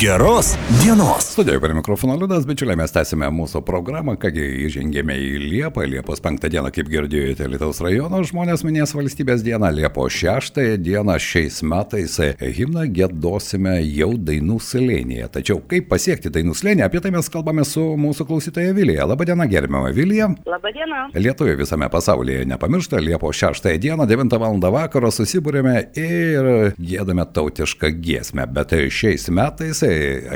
Geros dienos. Studijoje prie mikrofono Liudas, bičiuliai, mes tęsime mūsų programą, kągi įžengėme į Liepą. Liepos 5 dieną, kaip girdėjote, Lietuvos rajono žmonės minės valstybės dieną. Liepos 6 dieną šiais metais himną gėdosime jau dainų slėnyje. Tačiau kaip pasiekti dainų slėnį, apie tai mes kalbame su mūsų klausytoja Vilija. Labadiena, gerbiama Vilija. Labadiena. Lietuviai visame pasaulyje nepamiršta, Liepos 6 dieną 9 val. vakaro susibūrėme ir gėdame tautišką giesmę. Bet šiais metais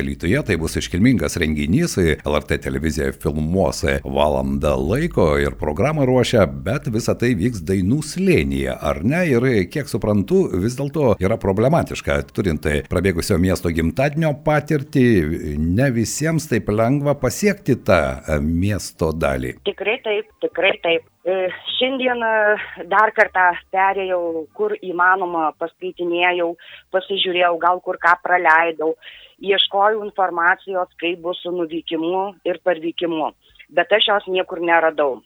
Alytuje tai bus iškilmingas renginys, LRT televizija filmuos valandą laiko ir programą ruošia, bet visa tai vyks dainų slėnyje, ar ne? Ir kiek suprantu, vis dėlto yra problematiška, turint prabėgusio miesto gimtadienio patirtį, ne visiems taip lengva pasiekti tą miesto dalį. Tikrai taip, tikrai taip. Šiandien dar kartą perėjau, kur įmanoma, paskaitinėjau, pasižiūrėjau, gal kur ką praleidau ieškojau informacijos, kaip bus su nuvykimu ir parvykimu, bet aš jos niekur neradau.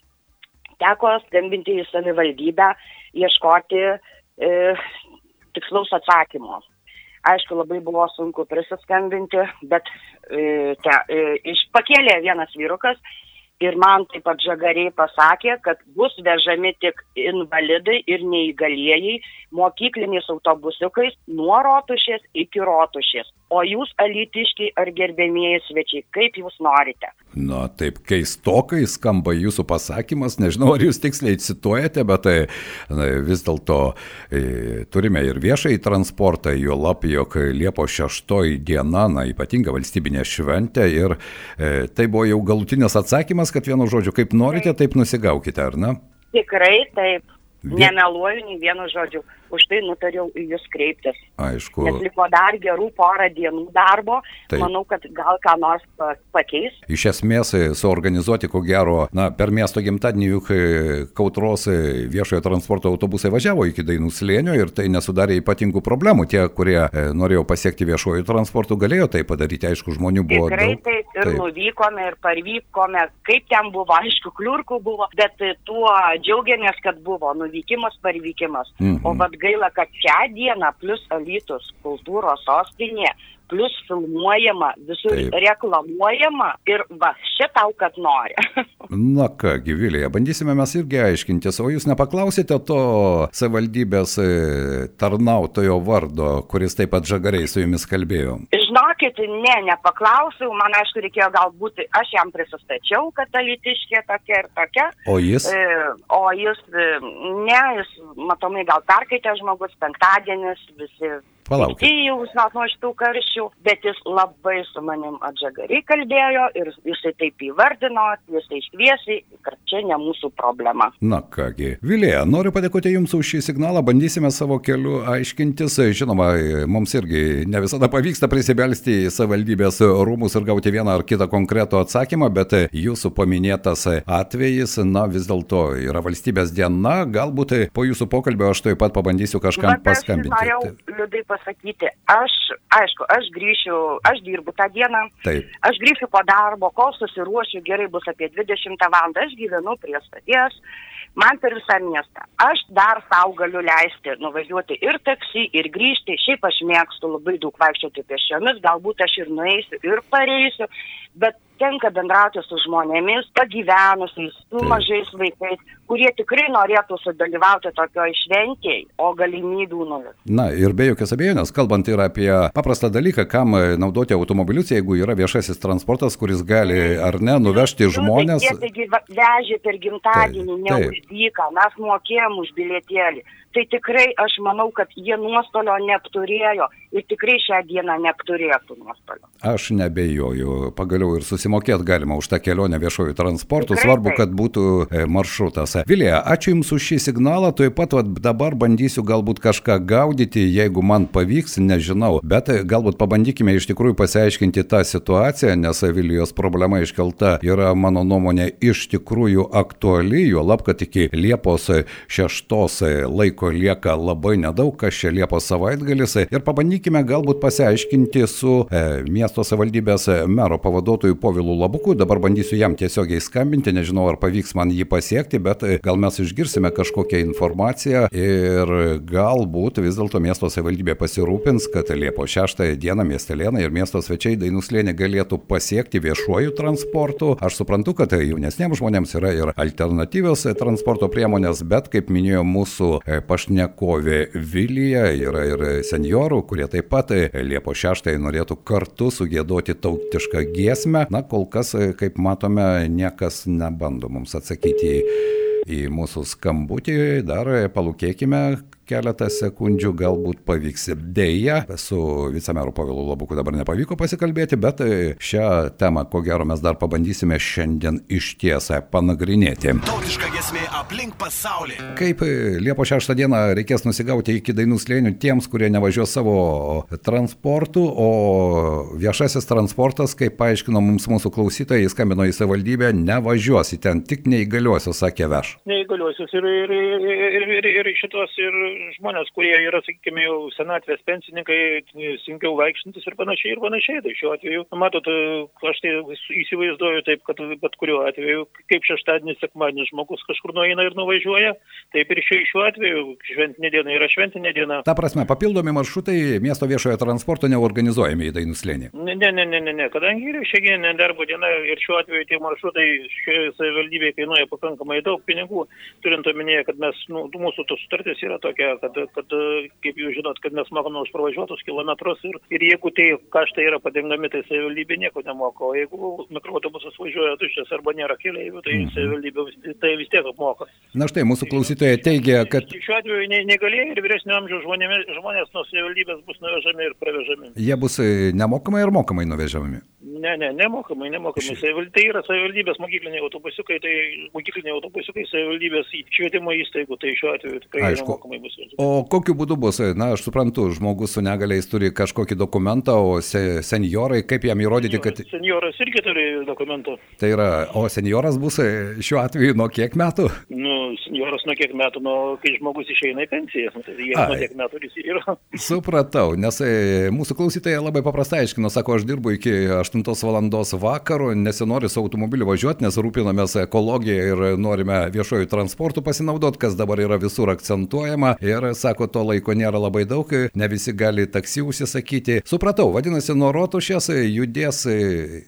Teko skambinti į savivaldybę, ieškoti e, tikslaus atsakymo. Aišku, labai buvo sunku prisiskambinti, bet e, te, e, iš pakėlė vienas vyrukas ir man taip pat žagariai pasakė, kad bus vežami tik invalidai ir neįgalieji mokykliniais autobusiukais nuo rotušės iki rotušės. O jūs, alitiškiai ar gerbėmieji svečiai, kaip jūs norite? Na, taip keistokai skamba jūsų pasakymas, nežinau, ar jūs tiksliai cituojate, bet tai na, vis dėlto e, turime ir viešai transportą, jo lab, jog Liepo 6 diena, na, ypatinga valstybinė šventė ir e, tai buvo jau galutinis atsakymas, kad vienu žodžiu, kaip norite, taip nusigaukite, ar ne? Tikrai taip. Nemeluoju nei vienu žodžiu už tai nutariau į jūs kreiptis. Aišku. Nes liko dar gerų porą dienų darbo, Taip. manau, kad gal ką nors pakeis. Iš esmės, e, suorganizuoti, ko gero, na, per miesto gimtadienį juk e, kautros e, viešojo transporto autobusai važiavo iki Dainų slėnio ir tai nesudarė ypatingų problemų. Tie, kurie norėjo pasiekti viešojo transportu, galėjo tai padaryti, aišku, žmonių buvo. Tikrai daug. taip, ir taip. nuvykome, ir parvykome, kaip ten buvo, aišku, kliurkų buvo, bet tuo džiaugiamės, kad buvo nuvykimas, parvykimas. Mhm. O vad gaila, kad šią dieną plus Alytus kultūros sostinė, plus filmuojama, visur Taip. reklamuojama ir va, šitau, kad nori. Na ką, gyvilėje, bandysime mes irgi aiškintis, o jūs nepaklausėte to savivaldybės e, tarnautojo vardo, kuris taip pat žagariai su jumis kalbėjo? Žinokit, ne, nepaklausiau, man aišku reikėjo galbūt, aš jam prisistačiau, kad alytiškė tokia ir tokia. O jis? E, o jis, e, ne, jis matomai gal perkaitė žmogus, penktadienis, visi Palaukit. Jau žinot, nuo šitų karščių, bet jis labai su manim atžagariai kalbėjo ir jisai taip įvardino, jisai iškviesiai, kad čia ne mūsų problema. Na kągi, Vilija, noriu padėkoti Jums už šį signalą, bandysime savo keliu aiškintis. Žinoma, mums irgi ne visada pavyksta prisibelsti į savivaldybės rūmus ir gauti vieną ar kitą konkretų atsakymą, bet Jūsų paminėtas atvejis, na vis dėlto yra valstybės diena, galbūt po Jūsų pokalbio aš taip pat pabandysiu kažkam bet paskambinti. Norėjau, liudai, pasakyti, aš, aišku, aš grįšiu, aš dirbu tą dieną, Taip. aš grįšiu po darbo, kol susiruošiu, gerai bus apie 20 val. aš gyvenu prie stoties, man per visą miestą. Aš dar savo galiu leisti nuvažiuoti ir taksi, ir grįžti, šiaip aš mėgstu labai daug vaikščioti pešiomis, galbūt aš ir nueisiu, ir pareisiu, bet tenka bendrauti su žmonėmis, pagyvenusiais, su mažais vaikais, kurie tikrai norėtų sudalyvauti tokioje šventėje, o galimybių nulis. Na ir be jokios abejonės, kalbant ir apie paprastą dalyką, kam naudoti automobilius, jeigu yra viešasis transportas, kuris gali ar ne nuvežti žmonės. Jie taigi vežė per gimtadienį, ne už dyką, mes mokėjom už bilietėlį tai tikrai aš manau, kad jie nuostolio neapturėjo ir tikrai šią dieną neapturėtų nuostolio. Aš nebejoju, pagaliau ir susimokėt galima už tą kelionę viešojų transportų, tikrai svarbu, tai. kad būtų e, maršrutas. Vilija, ačiū Jums už šį signalą, tuoj pat vat, dabar bandysiu galbūt kažką gaudyti, jeigu man pavyks, nežinau, bet e, galbūt pabandykime iš tikrųjų pasiaiškinti tą situaciją, nes Vilijos problema iškelta yra mano nuomonė iš tikrųjų aktuali, jo lab, kad iki Liepos 6 laiko laiko lieka labai nedaug, kas čia Liepos savaitgalis ir pabandykime galbūt pasiaiškinti su e, miesto savivaldybės mero pavaduotoju Povilu Labuku. Dabar bandysiu jam tiesiogiai skambinti, nežinau ar pavyks man jį pasiekti, bet e, gal mes išgirsime kažkokią informaciją ir galbūt vis dėlto miesto savivaldybė pasirūpins, kad Liepos 6 dieną miestelėnai ir miesto svečiai Dainų slėnį galėtų pasiekti viešuoju transportu. Aš suprantu, kad jaunesniems žmonėms yra ir alternatyvios transporto priemonės, bet kaip minėjo mūsų e, pašnekovė Vilija, yra ir seniorų, kurie taip pat e, Liepo 6 norėtų kartu sugėdoti tautišką giesmę. Na, kol kas, e, kaip matome, niekas nebando mums atsakyti į mūsų skambutį. Dar palūkėkime, keletą sekundžių galbūt pavyks. Deja, su vicemeru Pavilu Labuku dabar nepavyko pasikalbėti, bet šią temą, ko gero, mes dar pabandysime šiandien iš tiesą panagrinėti. Kaip Liepo 6 dieną reikės nusigauti iki dainų slėnių tiems, kurie nevažiuos savo transportu, o viešasis transportas, kaip paaiškino mums mūsų klausytojai, skambino į savivaldybę, nevažiuos į ten, tik neįgaliuosius, sakė veš. Neįgaliuosius ir, ir, ir, ir, ir šitos ir žmonės, kurie yra, sakykime, jau senatvės pensininkai, sunkiau vaikštintis ir panašiai ir panašiai. Tai šiuo atveju, matot, aš tai įsivaizduoju taip, kad bet kuriuo atveju, kaip šeštadienis, sekmadienis žmogus kažkur nueina ir nuvažiuoja, taip ir šiuo atveju šventinė diena yra šventinė diena. Ta prasme, papildomi maršrutai miesto viešojo transporto neorganizuojami į Dainų slėnį. Ne, ne, ne, ne, ne, kadangi yra šiandien darbo diena ir šiuo atveju tie maršrutai savivaldybėje kainuoja pakankamai daug pinigų, turint omenyje, kad mes, nu, mūsų tos sutartys yra tokia tokia, kad, kad, kaip jūs žinot, kad mes mokame už pravažiuotus kilometrus ir, ir jeigu tai kaštai yra padengami, tai savivaldybė nieko nemoka, o jeigu mikroautobusas važiuoja tuščias arba nėra keliaivių, tai mhm. savivaldybė tai vis tiek apmoka. Na štai, mūsų klausytojai teigia, kad... Šiuo atveju ne, negalėjai ir vyresnio amžiaus žmonėmis, žmonės nuo savivaldybės bus nuvežami ir pravežami. Jie bus e, nemokamai ar mokamai nuvežami? Ne, ne, nemokamai, nemokamai. Savival... Tai yra savivaldybės mokykliniai autobusiukai, tai mokykliniai autobusiukai savivaldybės švietimo įstaigų, tai šiuo atveju tikrai Aišku. nemokamai bus. O kokiu būdu bus? Na, aš suprantu, žmogus su negaliais turi kažkokį dokumentą, o se, seniorai, kaip jam įrodyti, kad... Senioras irgi turi dokumentą. Tai yra, o senioras bus e, šiuo atveju nuo kiek metų? Nu, senioras nuo kiek metų, nuo kai žmogus išeina į pensiją. Tai jie nuo kiek metų jis yra. Supratau, nes e, mūsų klausytojai labai paprastai aiškino, sako, aš dirbu iki 8 valandos vakaro, nesinori su automobiliu važiuoti, nes rūpinamės ekologiją ir norime viešojų transportų pasinaudoti, kas dabar yra visur akcentuojama. Ir sako, to laiko nėra labai daug, ne visi gali taksi užsisakyti. Supratau, vadinasi, nuo rotušės judės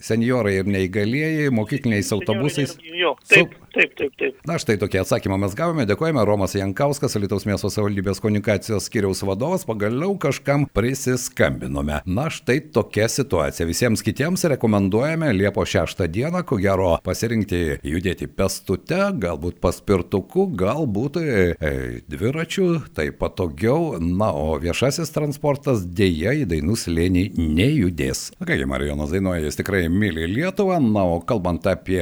seniorai ir neįgalieji mokykliniais autobusais. Jo, taip. Su... Taip, taip, taip. Na štai tokie atsakymą mes gavome. Dėkojame Romas Jankauskas, Lietuvos miesto savivaldybės komunikacijos skiriaus vadovas. Pagaliau kažkam prisiskambinome. Na štai tokia situacija. Visiems kitiems rekomenduojame Liepo 6 dieną, ko gero, pasirinkti judėti pestute, galbūt paspirtuku, galbūt e, e, dviračiu, tai patogiau. Na, o viešasis transportas dėja į dainų slėnį nejudės. Na kągi, Marijonas dainuoja, jis tikrai myli Lietuvą. Na, o kalbant apie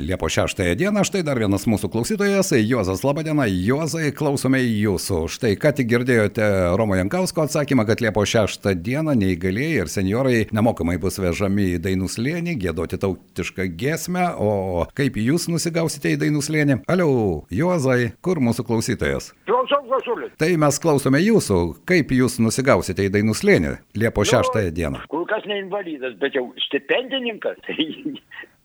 Liepo 6 dieną, dieną. Štai dar vienas mūsų klausytojas, Juozas. Labadiena, Juozai, klausome jūsų. Štai ką tik girdėjote Romo Jankausko atsakymą, kad Liepo 6 dieną neįgalėjai ir seniorai nemokamai bus vežami į Dainų slėnį, gėdoti tautišką giesmę. O kaip jūs nusigausite į Dainų slėnį? Aliau, Juozai, kur mūsų klausytojas? Klausau, klausau. Tai mes klausome jūsų. Kaip jūs nusigausite į Dainų slėnį Liepo 6 nu, dieną? Kol kas ne invalidas, bet jau stipendininkas.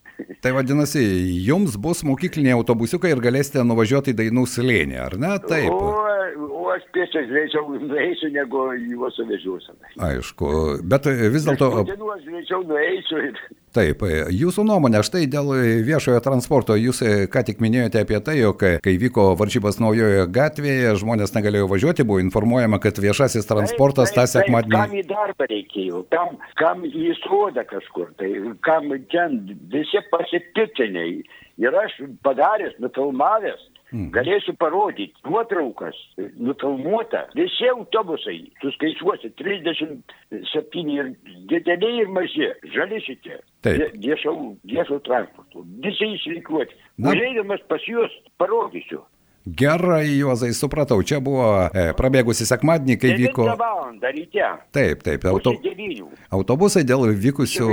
Tai, vadinasi, jums bus mokykliniai autobusiukai ir galėsite nuvažiuoti į dainų slėnį, ar ne? Taip. O aš pėsčias greičiau nueisiu, negu juos suvežiuosiu. Aišku, bet vis dėlto... Aš greičiau nueisiu ir... Taip, jūsų nuomonė, štai dėl viešojo transporto, jūs ką tik minėjote apie tai, jog kai vyko varžybas naujojo gatvėje, žmonės negalėjo važiuoti, buvo informuojama, kad viešasis transportas tą sekmadienį... Kam į darbą reikėjo, kam, kam į sodą kažkur, tai kam ten visi pasipiktiniai. Ir aš padaręs, nufilmavęs, Mhm. Galėsiu parodyti nuotraukas, nufilmuota. Visi autobusai, suskaičiuosi, 37 ir dideliai ir maži, žali šitie. Viešo, viešo transporto. Visi išrikiuoti. Užeidamas pas juos parodysiu. Gerai, Juozai, supratau, čia buvo e, prabėgusi sekmadienį, kai vyko... Taip, taip, auto... autobusai dėl vykusių...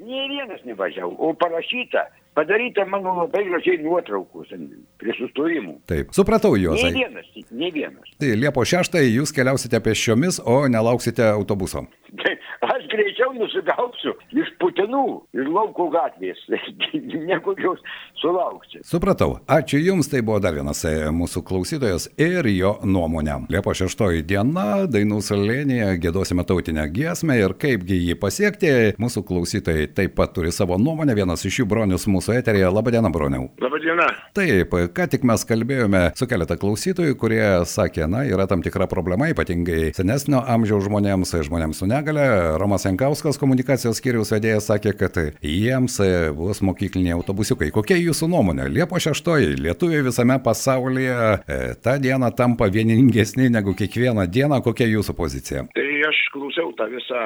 Nė vienas nevažiavo, o parašyta padaryta mano labai gražiai nuotraukos prie sustojimų. Taip, supratau Ne juozai. vienas, ne vienas. Tai Liepo 6 jūs keliausite pėsčiomis, o nelauksite autobuso. Tai aš greičiau nusigausiu iš Putinų ir lauko gatvės, negu jūs sulauksiu. Supratau. Ačiū Jums, tai buvo dar vienas e, mūsų klausytojas ir jo nuomonė. Liepo 6 diena, dainų salėnėje gėdosime tautinę giesmę ir kaipgi jį pasiekti. Mūsų klausytojai taip pat turi savo nuomonę, vienas iš jų bronius mūsų eterėje. Labadiena, broniau. Labadiena. Taip, ką tik mes kalbėjome su keletą klausytojų, kurie sakė, na, yra tam tikra problema, ypatingai senesnio amžiaus žmonėms, žmonėms su negale. Romas Jankauskas, komunikacijos skyriaus vedėjas, sakė, kad jiems e, bus mokykliniai autobusiukai. Kokia jūsų nuomonė? Liepo 6 lietuviai visame pasaulyje e, tą dieną tampa vieningesni negu kiekvieną dieną. Kokia jūsų pozicija? Tai aš klausiau tą visą,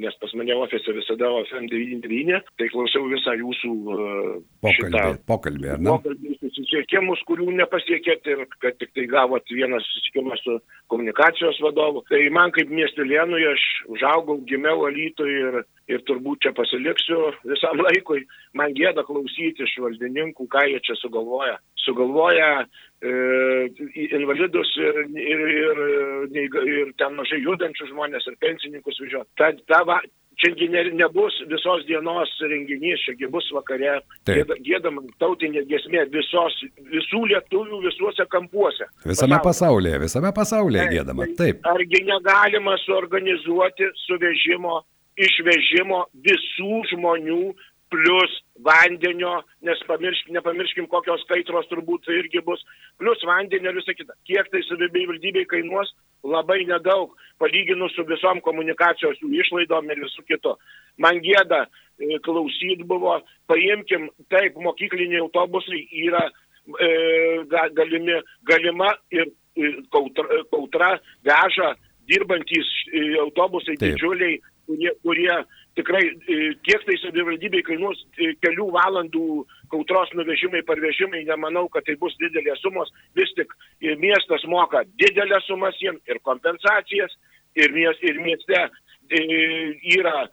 nes pas mane ofise visada FM99, tai klausiau visą jūsų uh, Pokalbį, pokalbį ar ne? pokalbį, susisiekimus, kurių nepasiekėt ir kad tik tai gavot vieną susitikimą su komunikacijos vadovu. Tai man kaip miestelėnui aš užaugau, gimiau Alytui ir, ir turbūt čia pasiliksiu visam laikui. Man gėda klausyti iš valdininkų, ką jie čia sugalvoja. Sugalvoja e, invalidus ir, ir, ir, neįga- ir ten mažai judančių žmonės ir pensininkus vežioti. Ta, ta, Čiagi ne, nebus visos dienos renginys, čiagi bus vakare Taip. gėda- gėdama tautinė gesmė visos, visų lietuvių visuose kampuose. Visame Pasaulyje. visame pasaulyje gėdama. Taip. Argi negalima suorganizuoti suvežimo, išvežimo visų žmonių plus vandenio, nes pamiršk, nepamirškim, kokios kaitros turbūt irgi bus, plus vandenio ir visą kitą. Kiek tai savivaldybei kainuos, labai nedaug, palyginus su visom komunikacijos jų išlaidom ir visų kito. Man gėda e, klausyt buvo, paimkim, taip, mokykliniai autobusai yra e, ga- galimi, galima ir e, kautra, kautra veža dirbantys e, autobusai Taip. didžiuliai, kurie, kurie tikrai e, kiek tai savivaldybei kainuos e, kelių valandų kautros nuvežimai, parvežimai, nemanau, kad tai bus didelės sumos, vis tik e, miestas moka didelės sumas jiems ir kompensacijas, ir, mies, ir mieste yra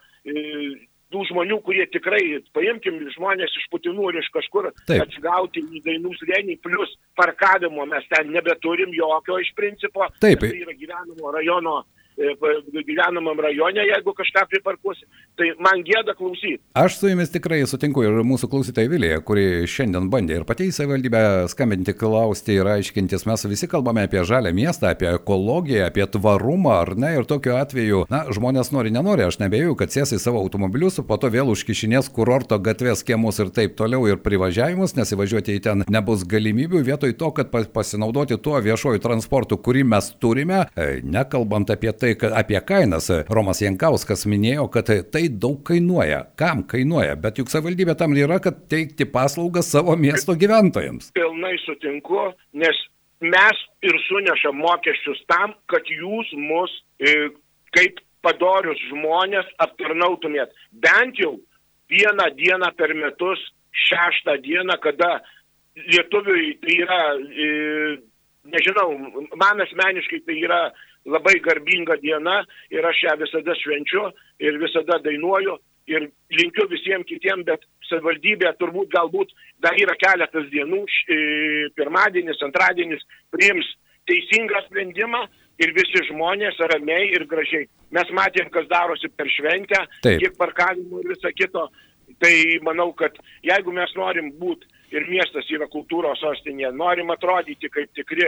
tų žmonių, kurie tikrai, paimkim žmonės iš Putinų ir iš kažkur Taip. atsigauti į dainų slėnį, plus parkavimo mes ten nebeturim jokio iš principo. Taip. Tai yra gyvenamo rajono pa- gyvenamam rajone, jeigu kažką priparkuosi. Tai man gėda klausyti. Aš su jumis tikrai sutinku ir mūsų klausytoja Vilija, kuri šiandien bandė ir pati į savivaldybę skambinti, klausti ir aiškintis. Mes visi kalbame apie žalę miestą, apie ekologiją, apie tvarumą, ar ne? Ir tokiu atveju, na, žmonės nori, nenori, aš nebejoju, kad sės į savo automobilius, po to vėl užkišinės kurorto gatvės kiemus ir taip toliau ir privažiavimus, nes įvažiuoti į ten nebus galimybių, vietoj to, kad pa- pasinaudoti tuo viešoju transportu, kurį mes turime, e, nekalbant apie tai, apie kainas, e, Romas Jankauskas minėjo, kad e, tai daug kainuoja. Kam kainuoja? Bet juk savivaldybė tam yra, kad teikti paslaugas savo miesto gyventojams. Pilnai sutinku, nes mes ir sunešam mokesčius tam, kad jūs mus e, kaip padorius žmonės aptarnautumėt. Bent jau vieną dieną per metus, šeštą dieną, kada lietuviui tai yra, nežinau, man asmeniškai tai yra labai garbinga diena ir aš ją visada švenčiu ir visada dainuoju ir linkiu visiems kitiems, bet savivaldybė turbūt galbūt dar yra keletas dienų, e, pirmadienis, antradienis, priims teisingą sprendimą ir visi žmonės ramiai ir gražiai. Mes matėm, kas darosi per šventę, Taip. kiek parkavimų ir viso kito. Tai manau, kad jeigu mes norim būti ir miestas yra kultūros sostinė, norim atrodyti kaip tikri,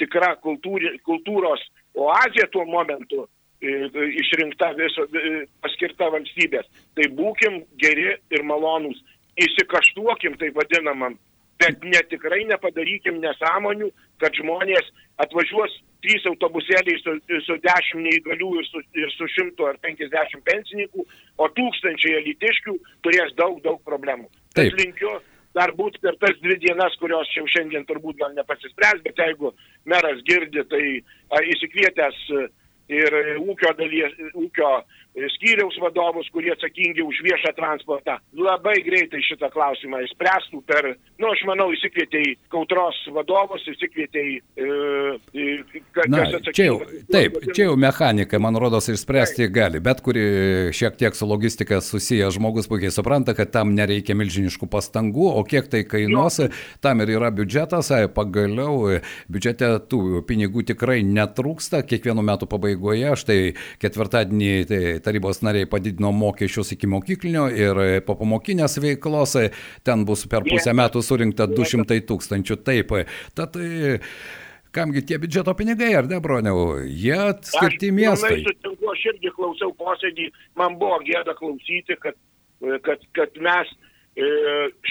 tikra kultūri, kultūros oazė tuo momentu, e, išrinkta viso, e, paskirta valstybės, tai būkim geri ir malonūs, įsikaštuokim taip vadinamam, bet netikrai nepadarykim nesąmonių, kad žmonės atvažiuos trys autobusėliai su, su dešimt neįgalių ir su, ir su šimtu ar penkisdešimt pensininkų, o tūkstančiai elitiškių turės daug, daug problemų. Taip. Aš linkiu dar būt per tas dvi dienas, kurios jau šiandien turbūt gal nepasispręs, bet jeigu meras girdi, tai įsikvietęs e, ir ūkio, dalies, ūkio skyriaus vadovus, kurie atsakingi už viešą transportą, labai greitai šitą klausimą išspręstų per, nu, aš manau, įsikvietė į kautros vadovus, įsikvietė į... E, na, čia jau, taip, čia jau mechanikai, man rodos, išspręsti taip. gali, bet kuri šiek tiek su logistika susijęs žmogus puikiai supranta, kad tam nereikia milžiniškų pastangų, o kiek tai kainuos, tam ir yra biudžetas, pagaliau biudžete tų pinigų tikrai netrūksta, kiekvienų metų pabaigoje, štai ketvirtadienį tai, tarybos nariai padidino mokesčius iki mokyklinio ir po pamokinės veiklos, ten bus per pusę metų surinkta 200 tūkstančių. Taip, tad Kamgi tie biudžeto pinigai, ar ne, broniau, jie skirti miestui. Aš irgi klausiau posėdį, man buvo gėda klausyti, kad, kad, kad mes E,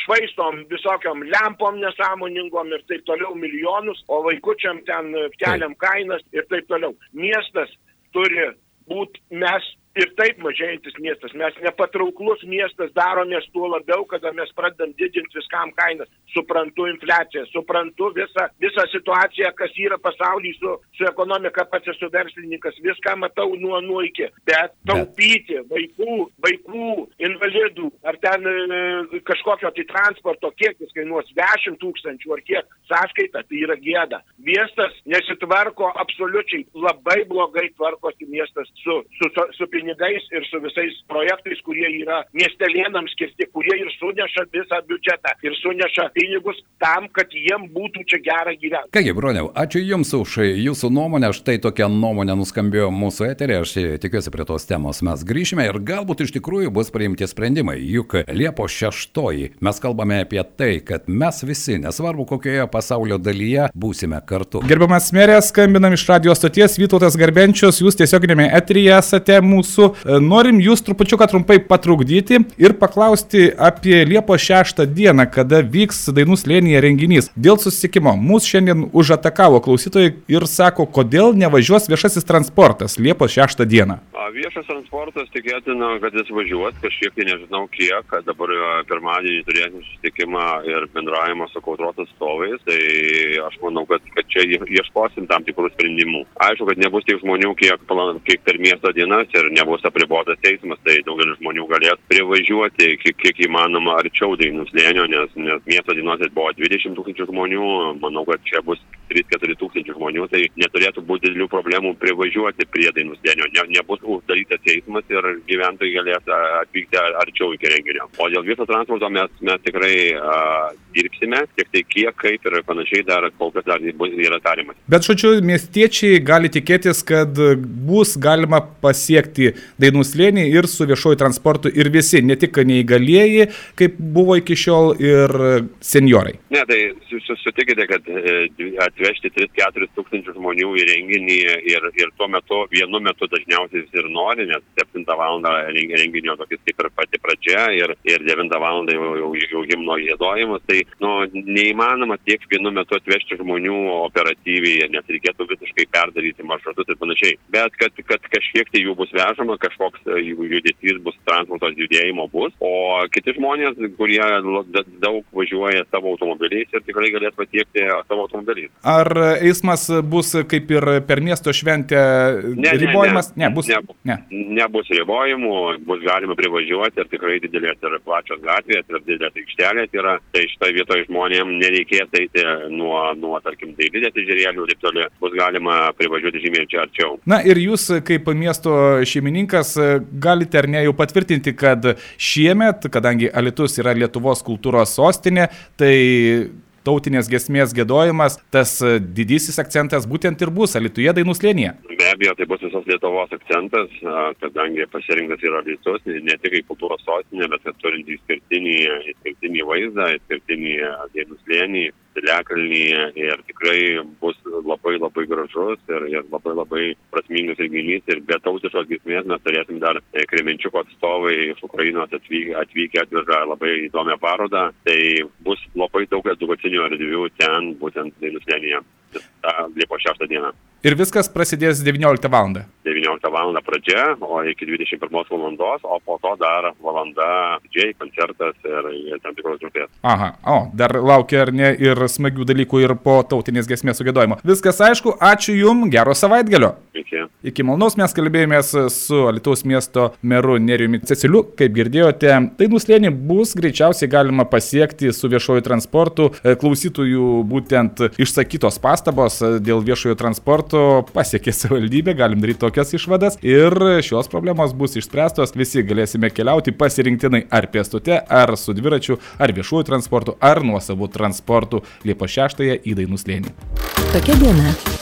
švaistom visokiam lempom nesąmoningom ir taip toliau milijonus, o vaikučiam ten keliam kainas ir taip toliau. Miestas turi būti, mes ir taip mažėjantis miestas. Mes nepatrauklus miestas daromės tuo labiau, kada mes pradedam didinti viskam kainas. Suprantu infliaciją, suprantu visą, visą situaciją, kas yra pasaulyje su, su ekonomika, pats esu verslininkas, viską matau nuo nuo iki. Bet taupyti vaikų, vaikų, invalidų, ar ten e, kažkokio tai transporto kiekis kainuos 10 tūkstančių ar kiek sąskaita, tai yra gėda. Miestas nesitvarko absoliučiai, labai blogai tvarkosi miestas su, su, su, su pinigais ir su visais projektais, kurie yra miestelėnams skirti, kurie ir suneša visą biudžetą ir suneša pinigus tam, kad jiem būtų čia gera gyventi. Kągi, broniau, ačiū Jums už Jūsų nuomonę. Štai tokia nuomonė nuskambėjo mūsų eterė. Aš tikiuosi prie tos temos mes grįšime ir galbūt iš tikrųjų bus priimti sprendimai. Juk Liepo 6 mes kalbame apie tai, kad mes visi, nesvarbu kokioje pasaulio dalyje, būsime kartu. Gerbiamas merė, skambinam iš radio stoties Vytautas Garbenčius, jūs tiesioginėme eteryje esate mūsų mūsų. E, norim jūs trupučiuką trumpai patrukdyti ir paklausti apie Liepos 6 dieną, kada vyks Dainų slėnyje renginys. Dėl susitikimo mūsų šiandien užatakavo klausytojai ir sako, kodėl nevažiuos viešasis transportas Liepos 6 dieną. Viešas transportas tikėtina, kad jis važiuos kažkiek, tai nežinau kiek, dabar e, pirmadienį turėsim susitikimą ir bendravimą su kautros atstovais, tai aš manau, kad, kad čia ieškosim tam tikrų sprendimų. Aišku, kad nebus tiek žmonių, kiek, kiek per miesto dienas ir nebus apribotas eismas, tai daugelis žmonių galės privažiuoti kiek, kiek įmanoma arčiau dainų slėnio, nes, nes miesto dienose buvo 20 tūkstančių žmonių, manau, kad čia bus 3-4 tūkstančių žmonių, tai neturėtų būti didelių problemų privažiuoti prie dainų slėnio, ne, nebus uždarytas eismas ir gyventojai galės atvykti arčiau iki renginio. O dėl viso transporto mes, mes tikrai a, dirbsime, tik tai kiek, kaip ir panašiai dar kol kas dar bus, yra tarimas. Bet, žodžiu, miestiečiai gali tikėtis, kad bus galima pasiekti dainų slėnį ir su viešuoju transportu ir visi, ne tik neįgalieji, kaip buvo iki šiol, ir seniorai. Ne, tai sutikite, kad e, atvežti 3-4 tūkstančių žmonių į renginį ir, ir tuo metu, vienu metu dažniausiai visi ir nori, nes 7 val. renginio tokis kaip ir pati pradžia ir, ir 9 val. jau, jau, jau himno gėdojimas, tai nu, neįmanoma tiek vienu metu atvežti žmonių operatyviai, nes reikėtų visiškai perdaryti maršrutus ir panašiai. Bet kad, kad kažkiek tai jų bus vežama, vežama, kažkoks e, judesys bus, transporto judėjimo bus, o kiti žmonės, kurie daug važiuoja savo automobiliais ir tikrai galės pasiekti savo automobiliais. Ar eismas bus kaip ir per miesto šventę ne, ribojimas? Ne, ne, ne, bus, ne, ne. nebus ribojimų, bus galima privažiuoti ir tikrai didelės ir plačios gatvės ir didelės aikštelės yra, tai šitoje vietoje žmonėms nereikės eiti nuo, nuo tarkim, dailidės ežerėlių ir taip toliau, bus galima privažiuoti žymiai čia arčiau. Na ir jūs kaip miesto šeimininkas, šeimininkas, e, galite ar ne jau patvirtinti, kad šiemet, kadangi Alitus yra Lietuvos kultūros sostinė, tai tautinės gesmės gėdojimas, tas e, didysis akcentas būtent ir bus Alituje dainų slėnyje. Be abejo, tai bus visos Lietuvos akcentas, kadangi pasirinktas yra Alitus, ne tik kaip kultūros sostinė, bet ir turint išskirtinį, išskirtinį vaizdą, išskirtinį dainų slėnį, Piliakalnyje ir tikrai bus labai labai gražus ir, ir labai labai prasmingas renginys ir be tautiškos giesmės mes turėsim dar e, Kremenčiuko atstovai iš Ukrainos atvykę, atvykę atveža labai įdomią parodą, tai bus labai daug edukacinių erdvių ten būtent dainų slėnyje. Liepos 6 dieną. Ir viskas prasidės 19 val. 19 val. pradžia, o iki 21 val. o po to dar valanda didžiai, koncertas ir, tam tikros grupės. Aha, o, dar laukia ar ne ir smagių dalykų ir po tautinės gesmės sugėdojimo. Viskas aišku, ačiū Jums, gero savaitgalio. Iki. iki. Malnaus mes kalbėjomės su Alitaus miesto meru Neriumi Ceciliu. Kaip girdėjote, tai nuslėnį bus greičiausiai galima pasiekti su viešoju transportu. E, klausytojų būtent išsakytos pastabos dėl viešojo transporto pasiekė savivaldybė, galim daryti tokias išvadas ir šios problemos bus išspręstos. Visi galėsime keliauti pasirinktinai ar pėstute, ar su dviračiu, ar viešuoju transportu, ar nuosavu transportu Liepo 6 į Dainų slėnį. Tokia diena.